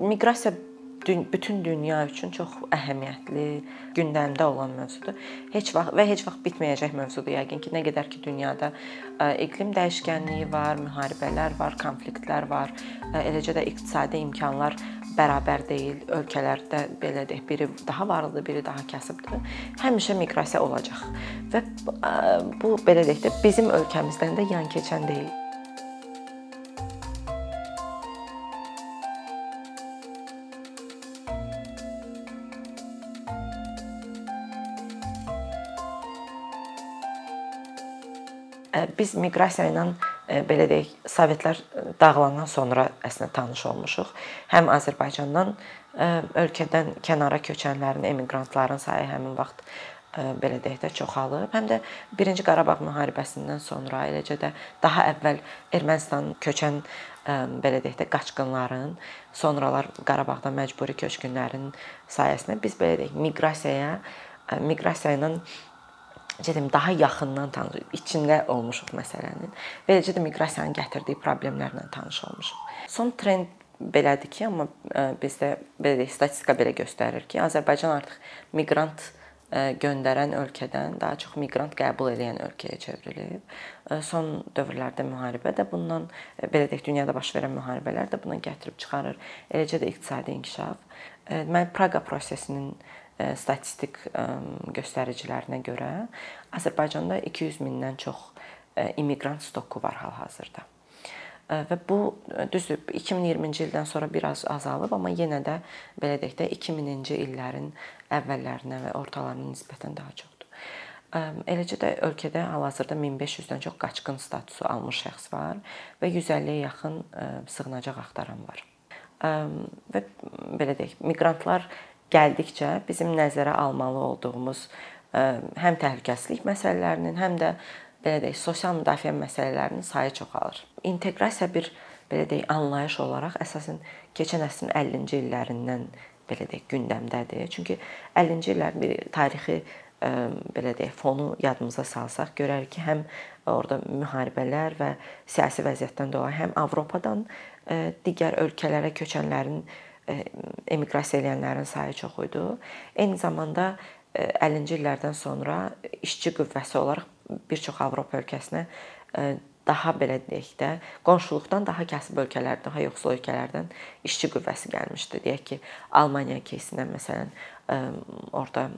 Miqrasiya bütün dünya üçün çox əhəmiyyətli, gündəmdə olan mövzudur. Heç vaxt və heç vaxt bitməyəcək mövzudur yəqin ki, nə qədər ki dünyada iqlim dəyişkənliyi var, müharibələr var, konfliktlər var, eləcə də iqtisadi imkanlar bərabər deyil. Ölkələrdə belə deyək, biri daha varlıdır, biri daha kasıbdır. Həmişə miqrasiya olacaq. Və bu belə deyək də bizim ölkəmizdən də yan keçən deyil. Biz miqrasiya ilə belə deyək, Sovetlər dağılandan sonra əslində tanış olmuşuq. Həm Azərbaycandan ölkədən kənara köçənlərin, emiqrantların sayı həmin vaxt belə deyək də çoxalıb. Həm də 1-ci Qarabağ müharibəsindən sonra, eləcə də daha əvvəl Ermənistan köçən belə deyək də qaçqınların, sonralar Qarabağda məcburi köçkünlərin sayəsində biz belə deyək, miqrasiyaya miqrasiya ilə dedim daha yaxından tanış, içində olmuşuq məsələnin. Və eləcə də miqrasiyanın gətirdiyi problemlərlə tanış olmuşuq. Son trend belədir ki, amma bizdə belə deyək, statistika belə göstərir ki, Azərbaycan artıq miqrant göndərən ölkədən daha çox miqrant qəbul edən ölkəyə çevrilib. Son dövrlərdə müharibə də bundan belə deyək, dünyada baş verən müharibələr də buna gətirib çıxarır. Eləcə də iqtisadi inkişaf. Mən Praqa prosesinin statistik göstəricilərinə görə Azərbaycanda 200 mindən çox immiqrant stoku var hal-hazırda. Və bu düzdür 2020-ci ildən sonra biraz azalıb, amma yenə də belə deyək də 2000-ci illərin əvvəllərinə və ortalarına nisbətən daha çoxdur. Eləcə də ölkədə hal-hazırda 1500-dən çox qaçqın statusu almış şəxs var və 150-yə yaxın sığınacaq axtaran var. Və belə deyək, miqrantlar gəldikcə bizim nəzərə almalı olduğumuz həm təhlükəsizlik məsələlərinin, həm də belə deyək, sosial müdafiə məsələlərinin sayı çoxalır. İnteqrasiya bir belə deyək, anlayış olaraq əsasən keçən əsrin 50-ci illərindən belə deyək, gündəmdədir. Çünki 50-ci illərin bir tarixi belə deyək, fonu yadımıza salsaq görərik ki, həm orada müharibələr və siyasi vəziyyətdən dolayı həm Avropadan digər ölkələrə köçənlərin emiqrasiya edənlərin sayı çox idi. Eyni zamanda 50-ci illərdən sonra işçi qüvvəsi olaraq bir çox Avropa ölkəsinə daha belə deyək də, qonşuluqdan daha kasıb ölkələrdən, daha yoxsul ölkələrdən işçi qüvvəsi gəlmişdi. Deyək ki, Almaniya кейsindən məsələn, orada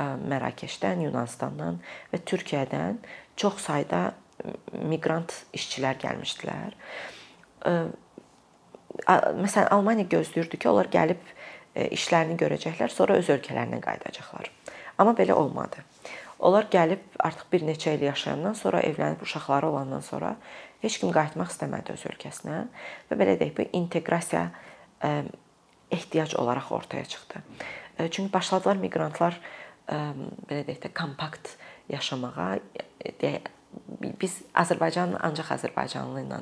Mərakeşdən, Yunanıstandan və Türkiyədən çox sayda miqrant işçilər gəlmişdilər məsələn Almaniya gözləyirdi ki, onlar gəlib e, işlərini görəcəklər, sonra öz ölkələrinə qayıdacaqlar. Amma belə olmadı. Onlar gəlib artıq bir neçə il yaşayandan sonra, evlənib uşaqları olandan sonra heç kim qayıtmaq istəmədi öz ölkəsinə və belə deyək, bu inteqrasiya e, ehtiyac olaraq ortaya çıxdı. E, çünki başladılar miqrantlar belə deyək də kompakt yaşamağa, deyək biz Azərbaycan ancaq Azərbaycanlı ilə,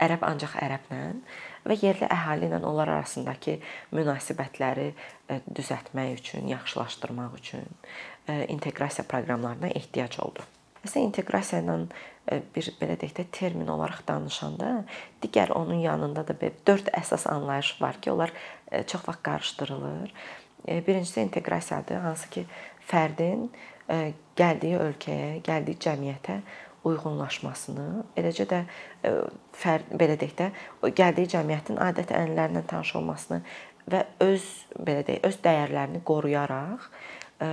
ərəb ancaq ərəblə və yerli əhali ilə onlar arasındakı münasibətləri e, düzəltmək üçün, yaxşılaşdırmaq üçün e, inteqrasiya proqramlarına ehtiyac oldu. Əslində inteqrasiya ilə e, bir belə deyək də termin olaraq danışanda digər onun yanında da belə 4 əsas anlayış var ki, onlar çox vaxt qarışdırılır. Birincisi inteqrasiyadır, hansı ki fərdin gəldiyi ölkəyə, gəldiyi cəmiyyətə uyğunlaşmasını, eləcə də e, fərd belə deyək də, gəldiyi cəmiyyətin adət-ənənələrinə tanış olmasını və öz belə deyək, öz dəyərlərini qoruyaraq e,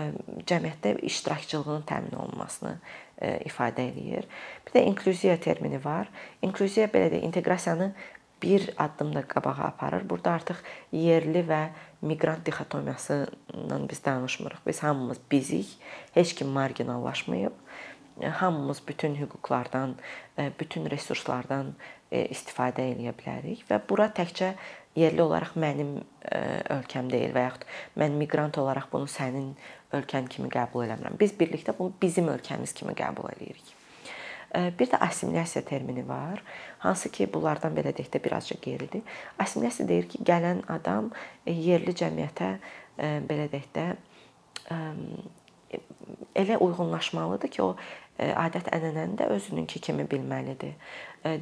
cəmiyyətdə iştirakçılığının təmin olunmasını e, ifadə eləyir. Bir də inklüziya termini var. İnklüziya belə deyək, inteqrasiyanı bir addım da qabağa aparır. Burada artıq yerli və miqrant dixotomiyasından biz danışmırıq. Biz hamımız bizik, heç kim marginallaşmayıb hamımız bütün hüquqlardan, e, bütün resurslardan e, istifadə edə bilərik və bura təkcə yerli olaraq mənim e, ölkəm deyil və yaxud mən miqrant olaraq bunu sənin ölkən kimi qəbul eləmirəm. Biz birlikdə bunu bizim ölkəmiz kimi qəbul eləyirik. Bir də assimilyasiya termini var. Hansı ki, bunlardan belə deyək də birazca qeyridir. Assimilyasiya deyir ki, gələn adam yerli cəmiyyətə belə deyək də elə uyğunlaşmalıdır ki, o adət-ənənəni də özününki kimi bilməlidir.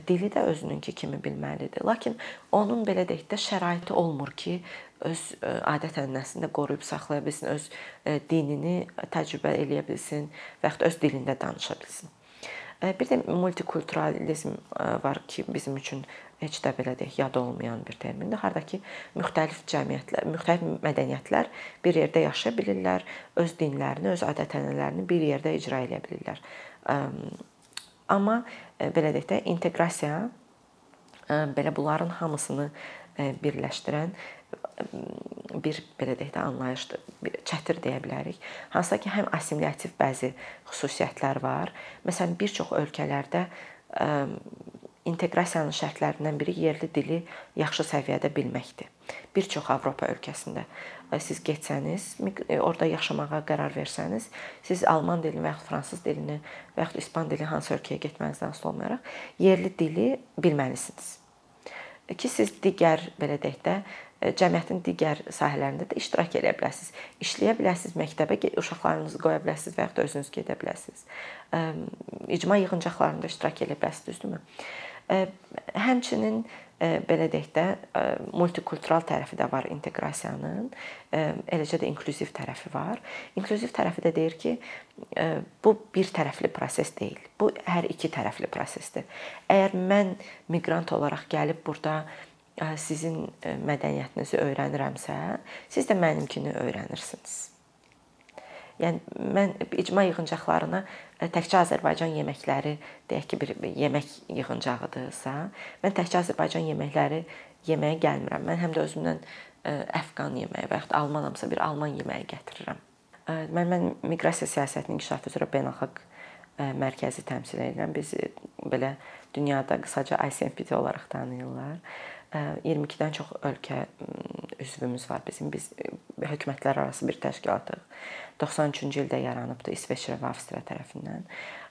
Dili də özününki kimi bilməlidir. Lakin onun belə deyək də şəraiti olmur ki, öz adət-ənənəsini də qoruyub saxlaya bilsin, öz dinini təcrübə eləyə bilsin və yaxud öz dilində danışa bilsin. Bir də multikulturalizm var ki, bizim üçün heç də belə deyək, yad olmayan bir termindir. Hardakı müxtəlif cəmiyyətlər, müxtəlif mədəniyyətlər bir yerdə yaşaya bilirlər, öz dinlərini, öz adət-ənənələrini bir yerdə icra edə bilirlər. Amma belə deyək də inteqrasiya belə bunların hamısını birləşdirən bir belə deyək də anlayışdır. Bir çətir deyə bilərik. Hansısa ki, həm assimilyasiv bəzi xüsusiyyətlər var. Məsələn, bir çox ölkələrdə inteqrasiyanın şərtlərindən biri yerli dili yaxşı səviyyədə bilməkdir. Bir çox Avropa ölkəsində siz getsəniz, orada yaşamağa qərar versəniz, siz alman dilini və ya fransız dilini və ya ispan dilini hansı ölkəyə getmənizdən asılı olmayaraq yerli dili bilməlisiniz. Ki siz digər belə deyək də cəmiyyətin digər sahələrində də iştirak edə bilərsiniz. İşləyə bilərsiniz, məktəbə uşaqlarınızı qoya bilərsiniz və ya da özünüz gedə bilərsiniz. İcma yığıncaqlarında iştirak edə bilərsiniz, düzdürmü? Həmçinin belə deyək də multikultural tərəfi də var inteqrasiyanın. Eləcə də inklüziv tərəfi var. İnklüziv tərəfi də deyir ki, bu bir tərəfli proses deyil. Bu hər iki tərəfli prosesdir. Əgər mən miqrant olaraq gəlib burada sizin mədəniyyətinizi öyrənirəmsə, siz də mənimkini öyrənirsiniz. Yəni mən icma yığıncaqlarına təkcə Azərbaycan yeməkləri deyək ki, bir yemək yığıncağıdırsa, mən təkcə Azərbaycan yeməkləri yeməyə gəlmirəm. Mən həm də özümdən əfqan yeməyi və yaxud almanamsa bir alman yeməyi gətirirəm. Mən mən miqrasiya siyasətinin inkişafı üzrə beynəlxalq mərkəzi təmsil edirəm. Biz belə dünyada qısaca ICMPD olaraq tanıyırlar. 22-dən çox ölkə üzvümüz var bizim. Biz hökumətlərarası bir təşkilatıq. 93-cü ildə yaranıbdı İsveçrə və Avstriya tərəfindən.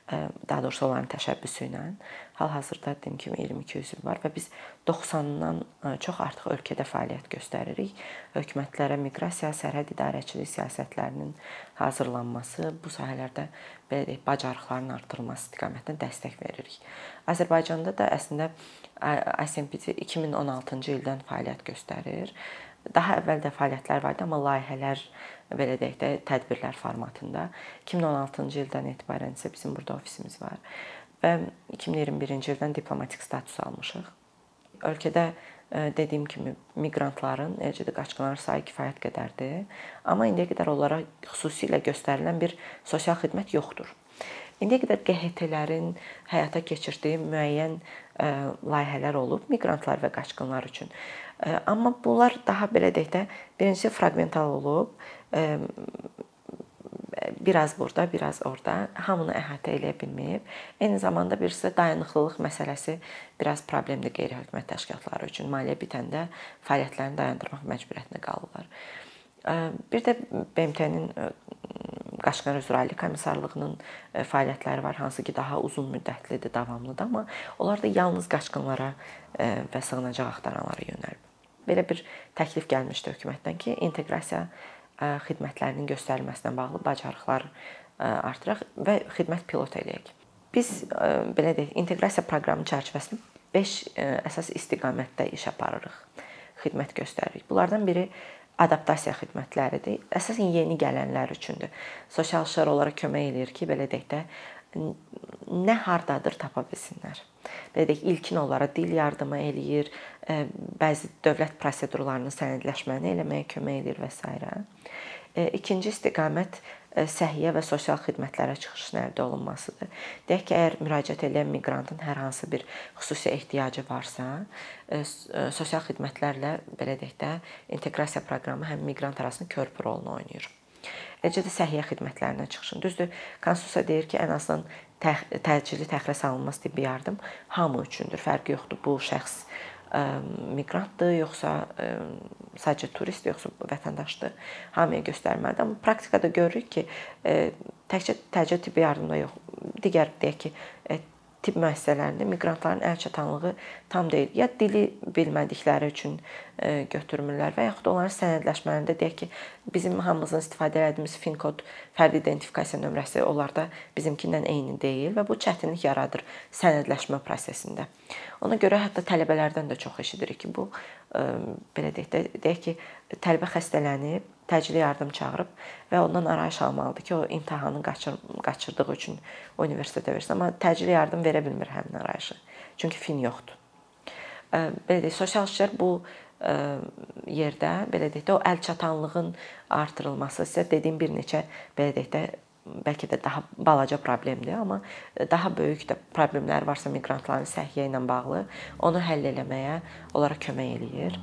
Daha doğrusu onların təşəbbüsü ilə. Hal-hazırda dediyim kimi 22 üzv var və biz 90-dan çox artıq ölkədə fəaliyyət göstəririk. Hökumətlərə miqrasiya, sərhəd idarəçiliyi siyasətlərinin hazırlanması, bu sahələrdə belə deyək, bacarıqların artırılması istiqamətində dəstək veririk. Azərbaycanda da əslində ICMPT 2016-cı ildən fəaliyyət göstərir. Daha əvvəl də fəaliyyətlər var idi, amma layihələr belə deyək də tədbirlər formatında 2016-cı ildən etibarən isə bizim burada ofisimiz var və 2021-ci ildən diplomatik status almışıq. Ölkədə e, dediyim kimi miqrantların, eləcə də qaçqınların sayı kifayət qədərdir, amma indiyə qədər onlara xüsusilə göstərilən bir sosial xidmət yoxdur. İndiyə qədər QHT-lərin həyata keçirdiyi müəyyən e, layihələr olub miqrantlar və qaçqınlar üçün. E, amma bunlar daha belə deyək də, birincisi fraqmental olub, biraz burada, biraz orada hamını əhatə eləyə bilməyib. Eyni zamanda birisi dayanıqlılıq məsələsi biraz problemdir qeyri-hökumət təşkilatları üçün. Maliyyə bitəndə fəaliyyətlərini dayandırmaq məcburiyyətinə qalırlar. Bir də BMT-nin Qaşqar üzrə Ali Komissarlığının fəaliyyətləri var, hansı ki, daha uzun müddətlidir, davamlıdır, amma onlar da yalnız qaçqınlara və sığınacaq axtaranlara yönəlib. Belə bir təklif gəlmişdi hökumətdən ki, inteqrasiya xidmətlərinin göstərilməsinə bağlı bacarıqlar artıraq və xidmət pilot eləyək. Biz belə deyək, inteqrasiya proqramı çərçivəsində 5 əsas istiqamətdə iş aparırıq, xidmət göstəririk. Bunlardan biri adaptasiya xidmətləridir. Əsasən yeni gələnlər üçündür. Sosial işlər onlara kömək eləyir ki, belə deyək də nə hardadır tapa bilsinlər. Belə deyək, ilkin onlara dil yardımı eləyir, bəzi dövlət prosedurlarının sənədləşməni eləməyə kömək eləyir və s. İkinci istiqamət səhiyyə və sosial xidmətlərə çıxışın əldə olunmasıdır. Deyək ki, əgər müraciət edən miqrantın hər hansı bir xüsusi ehtiyacı varsa, sosial xidmətlərlə belə deyək də inteqrasiya proqramı həm miqrant arasında körpü rolunu oynayır. Eləcə də səhiyyə xidmətlərinə çıxışın. Düzdür, konstitusiya deyir ki, ən azından təcili təxirə salınmaz tibbi yardım hamı üçündür. Fərqi yoxdur. Bu şəxs miqrantdır, yoxsa sadəcə turistdir, yoxsa vətəndaşdır, hamıya göstərməlidir. Amma praktikada görürük ki, təkcə təcili tibbi yardımda yox, digər deyək ki, tibb müəssisələrində miqrantların əl çatanlığı tam deyil. Ya dili bilmədikləri üçün götürmürlər və yaxud onların sənədləşmələrində deyək ki, bizim hamımızın istifadə etdiyimiz FIN kod fərdi identifikasiya nömrəsi onlarda bizimkindən eyni deyil və bu çətinlik yaradır sənədləşmə prosesində. Ona görə hətta tələbələrdən də çox eşidirik ki, bu belə deyək də deyək ki, tələbə xəstələnib təcili yardım çağırıb və ondan arayış almalıdır ki, o imtahanı qaçır, qaçırdığı üçün universitetə versin, amma təcili yardım verə bilmir həmin arayışı. Çünki fin yoxdur. Belə deyək, sosial işçilər bu yerdə belə deyək də o əl çatanlığın artırılması sizə dediyim bir neçə belə deyək də bəlkə də daha balaca problemdir, amma daha böyük də problemlər varsa miqrantların səhiyyə ilə bağlı, onu həll etməyə onlara kömək eləyir.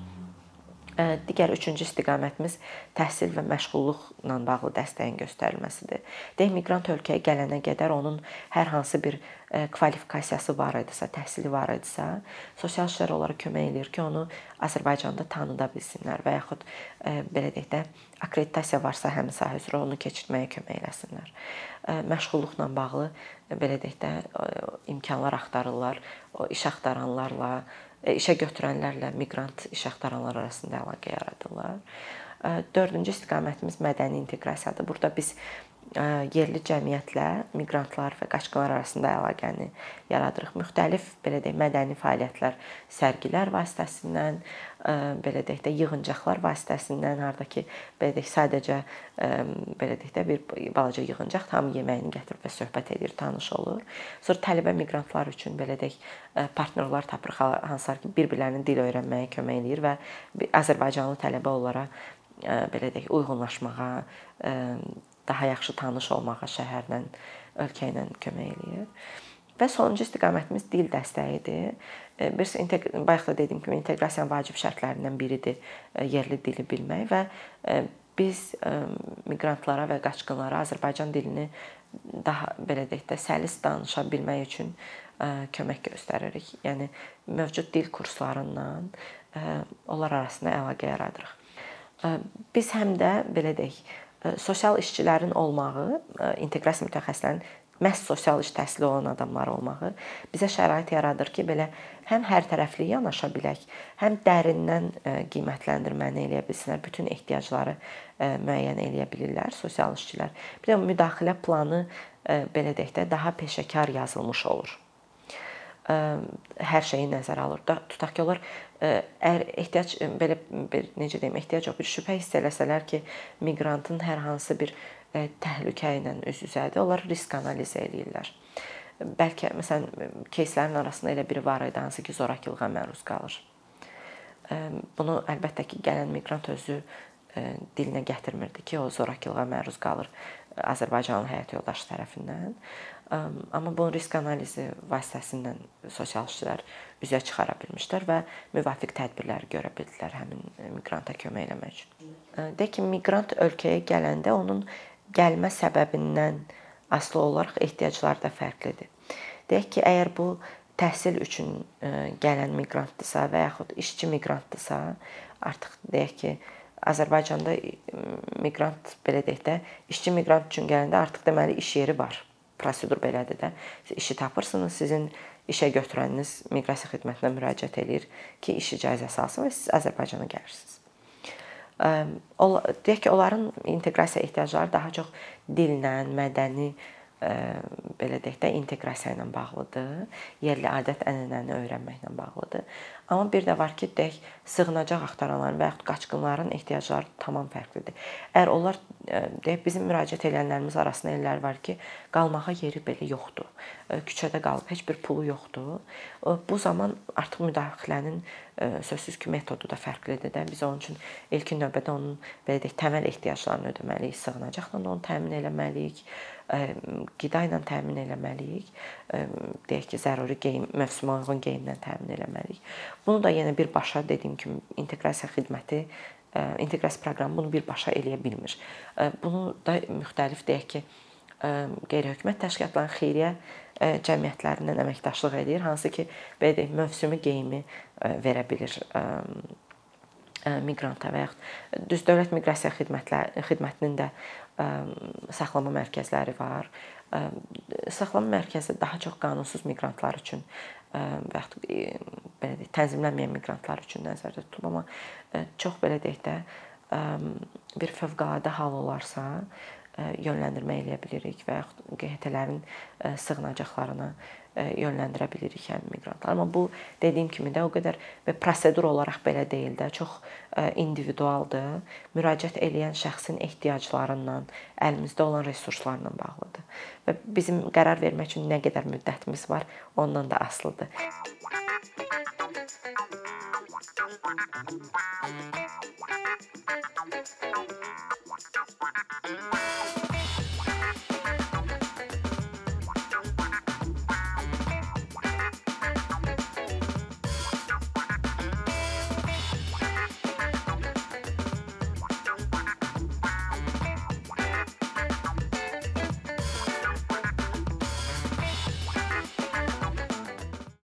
Digər üçüncü istiqamətimiz təhsil və məşğulluqla bağlı dəstəyin göstərilməsidir. Deyək miqrant ölkəyə gələnə qədər onun hər hansı bir kvalifikasiyası var idisə, təhsili var idisə, sosial işlər onlara kömək eləyir ki, onu Azərbaycanda tanıda bilsinlər və yaxud belə deyək də akkreditasiya varsa həmin sahə üzrə onu keçirməyə kömək eləsinlər. Məşğulluqla bağlı belə deyək də imkanlar axtarırlar, iş axtaranlarla işə götürənlərlə miqrant iş axtaranlar arasında əlaqə yaradırlar. E, dördüncü istiqamətimiz mədəni inteqrasiyadır. Burada biz e, yerli cəmiyyətlə miqrantlar və qaçqınlar arasında əlaqəni yaradırıq. Müxtəlif belə deyək mədəni fəaliyyətlər, sərgilər vasitəsilə belə deyək də yığıncaqlar vasitəsindən harda ki belə deyək sadəcə belə deyək də bir balaca yığıncaq tam yeməyini gətirib və söhbət edir, tanış olur. Sonra tələbə miqrantlar üçün belə deyək partnyorlar tapırıq hansılar ki bir-birlərinin dil öyrənməyə kömək eləyir və Azərbaycanlı tələbə onlara belə deyək uyğunlaşmağa, daha yaxşı tanış olmağa şəhərlə, ölkə ilə kömək eləyir. Və sonuncu istiqamətimiz dil dəstəyidir. E, Birisi bayaq da dediyim kimi inteqrasiyanın vacib şərtlərindən biridir e, yerli dili bilmək və e, biz miqrantlara və qaçqınlara Azərbaycan dilini daha belə deyək də səlis danışa bilmək üçün kömək göstəririk. Yəni mövcud dil kurslarından onlar arasında əlaqə yaradırıq. Biz həm də belə deyək, sosial işçilərin olmağı, inteqrasiya mütəxəssislərinin məhz sosial iş təhsili olan adamlar olmağı bizə şərait yaradır ki, belə həm hər tərəfli yanaşa bilək, həm dərindən qiymətləndirməni eləyə bilsinlər, bütün ehtiyacları müəyyən eləyə bilirlər sosial işçilər. Bir də müdaxilə planı belə deyək də daha peşəkar yazılmış olur hər şeyi nəzərə alır. Da tutaq ki, onlar əgər ehtiyac belə bir necə deyim, ehtiyac yox, bir şübhə hiss eləsələr ki, miqrantın hər hansı bir təhlükə ilə üz-üzədir. Onlar risk analizi eləyirlər. Bəlkə məsələn кейslərin arasında elə biri var idi hansı ki, zorakılığa məruz qalır. Bunu əlbəttə ki, gələn miqrant özü dilinə gətirmirdi ki, o zorakılığa məruz qalır Azərbaycanlı həyat yoldaşı tərəfindən. Amma bu risk analizi vasitəsilə sosial işçilər üzə çıxara bilmişlər və müvafiq tədbirlər görə bildilər həmin miqranta kömək eləmək üçün. Deyək ki, miqrant ölkəyə gələndə onun gəlmə səbəbindən asılı olaraq ehtiyacları da fərqlidir. Deyək ki, əgər bu təhsil üçün e, gələn miqrantdırsa və yaxud işçi miqrantdırsa, artıq deyək ki, Azərbaycanda miqrant belə deyək də, işçi miqrant üçün gələndə artıq deməli iş yeri var. Prosedur belədir də. Siz işi tapırsınız, sizin işə götürəniniz miqrasiya xidmətinə müraciət eləyir ki, iş icazəsi alsın və siz Azərbaycana gəlirsiniz deyək ki, onların inteqrasiya ehtiyacları daha çox dillə, mədəni belə deyək də inteqrasiya ilə bağlıdır. Yerli adət-ənənəni öyrənməklə bağlıdır. Amma bir də var ki, deyək, sığınacaq axtaranların və yaxud qaçqınların ehtiyacları tamam fərqlidir. Əgər onlar deyək bizim müraciət edənlərimiz arasında ellər var ki, qalmağa yeri belə yoxdur. Küçədə qalıb heç bir pulu yoxdur. Bu zaman artıq müdaxilənin sözsüz ki, metodu da fərqlidir də. Biz onun üçün ilkin növbədə onun belə deyək, təməl ehtiyaclarını ödəməliyik, sığınacaqla onu təmin etməliyik qida ilə təmin eləməliyik. Deyək ki, zəruri geyim, mövsümə uyğun geyimlə təmin eləməliyik. Bunu da yenə birbaşa dediyim kimi inteqrasiya xidməti inteqrasiya proqramı bunu birbaşa eləyə bilmir. Bunu da müxtəlif deyək ki, qeyri-hökumət təşkilatlarının xeyriyyə cəmiyyətlərindən əməkdaşlıq edir, hansı ki, belə deyək, mövsümi geyimi verə bilir miqranta və yaxud düz dövlət miqrasiya xidmətlər xidmətinin də saxlama mərkəzləri var. Saxlama mərkəzi daha çox qanunsuz miqrantlar üçün və yaxud belə deyək, tənzimlənməyən miqrantlar üçün nəzərdə tutulub, amma çox belə deyək də bir fövqəladə hal olarsa yönləndirmə eləyə bilirik və yaxud QHT-lərin sığınacaqlarına yönləndirə bilirik həmin miqrantlar. Amma bu dediyim kimi də o qədər və prosedur olaraq belə deyil də, çox individualdır. Müraciət edən şəxsin ehtiyaclarından, əlimizdə olan resurslarla bağlıdır. Və bizim qərar vermək üçün nə qədər müddətimiz var, ondan da asılıdır.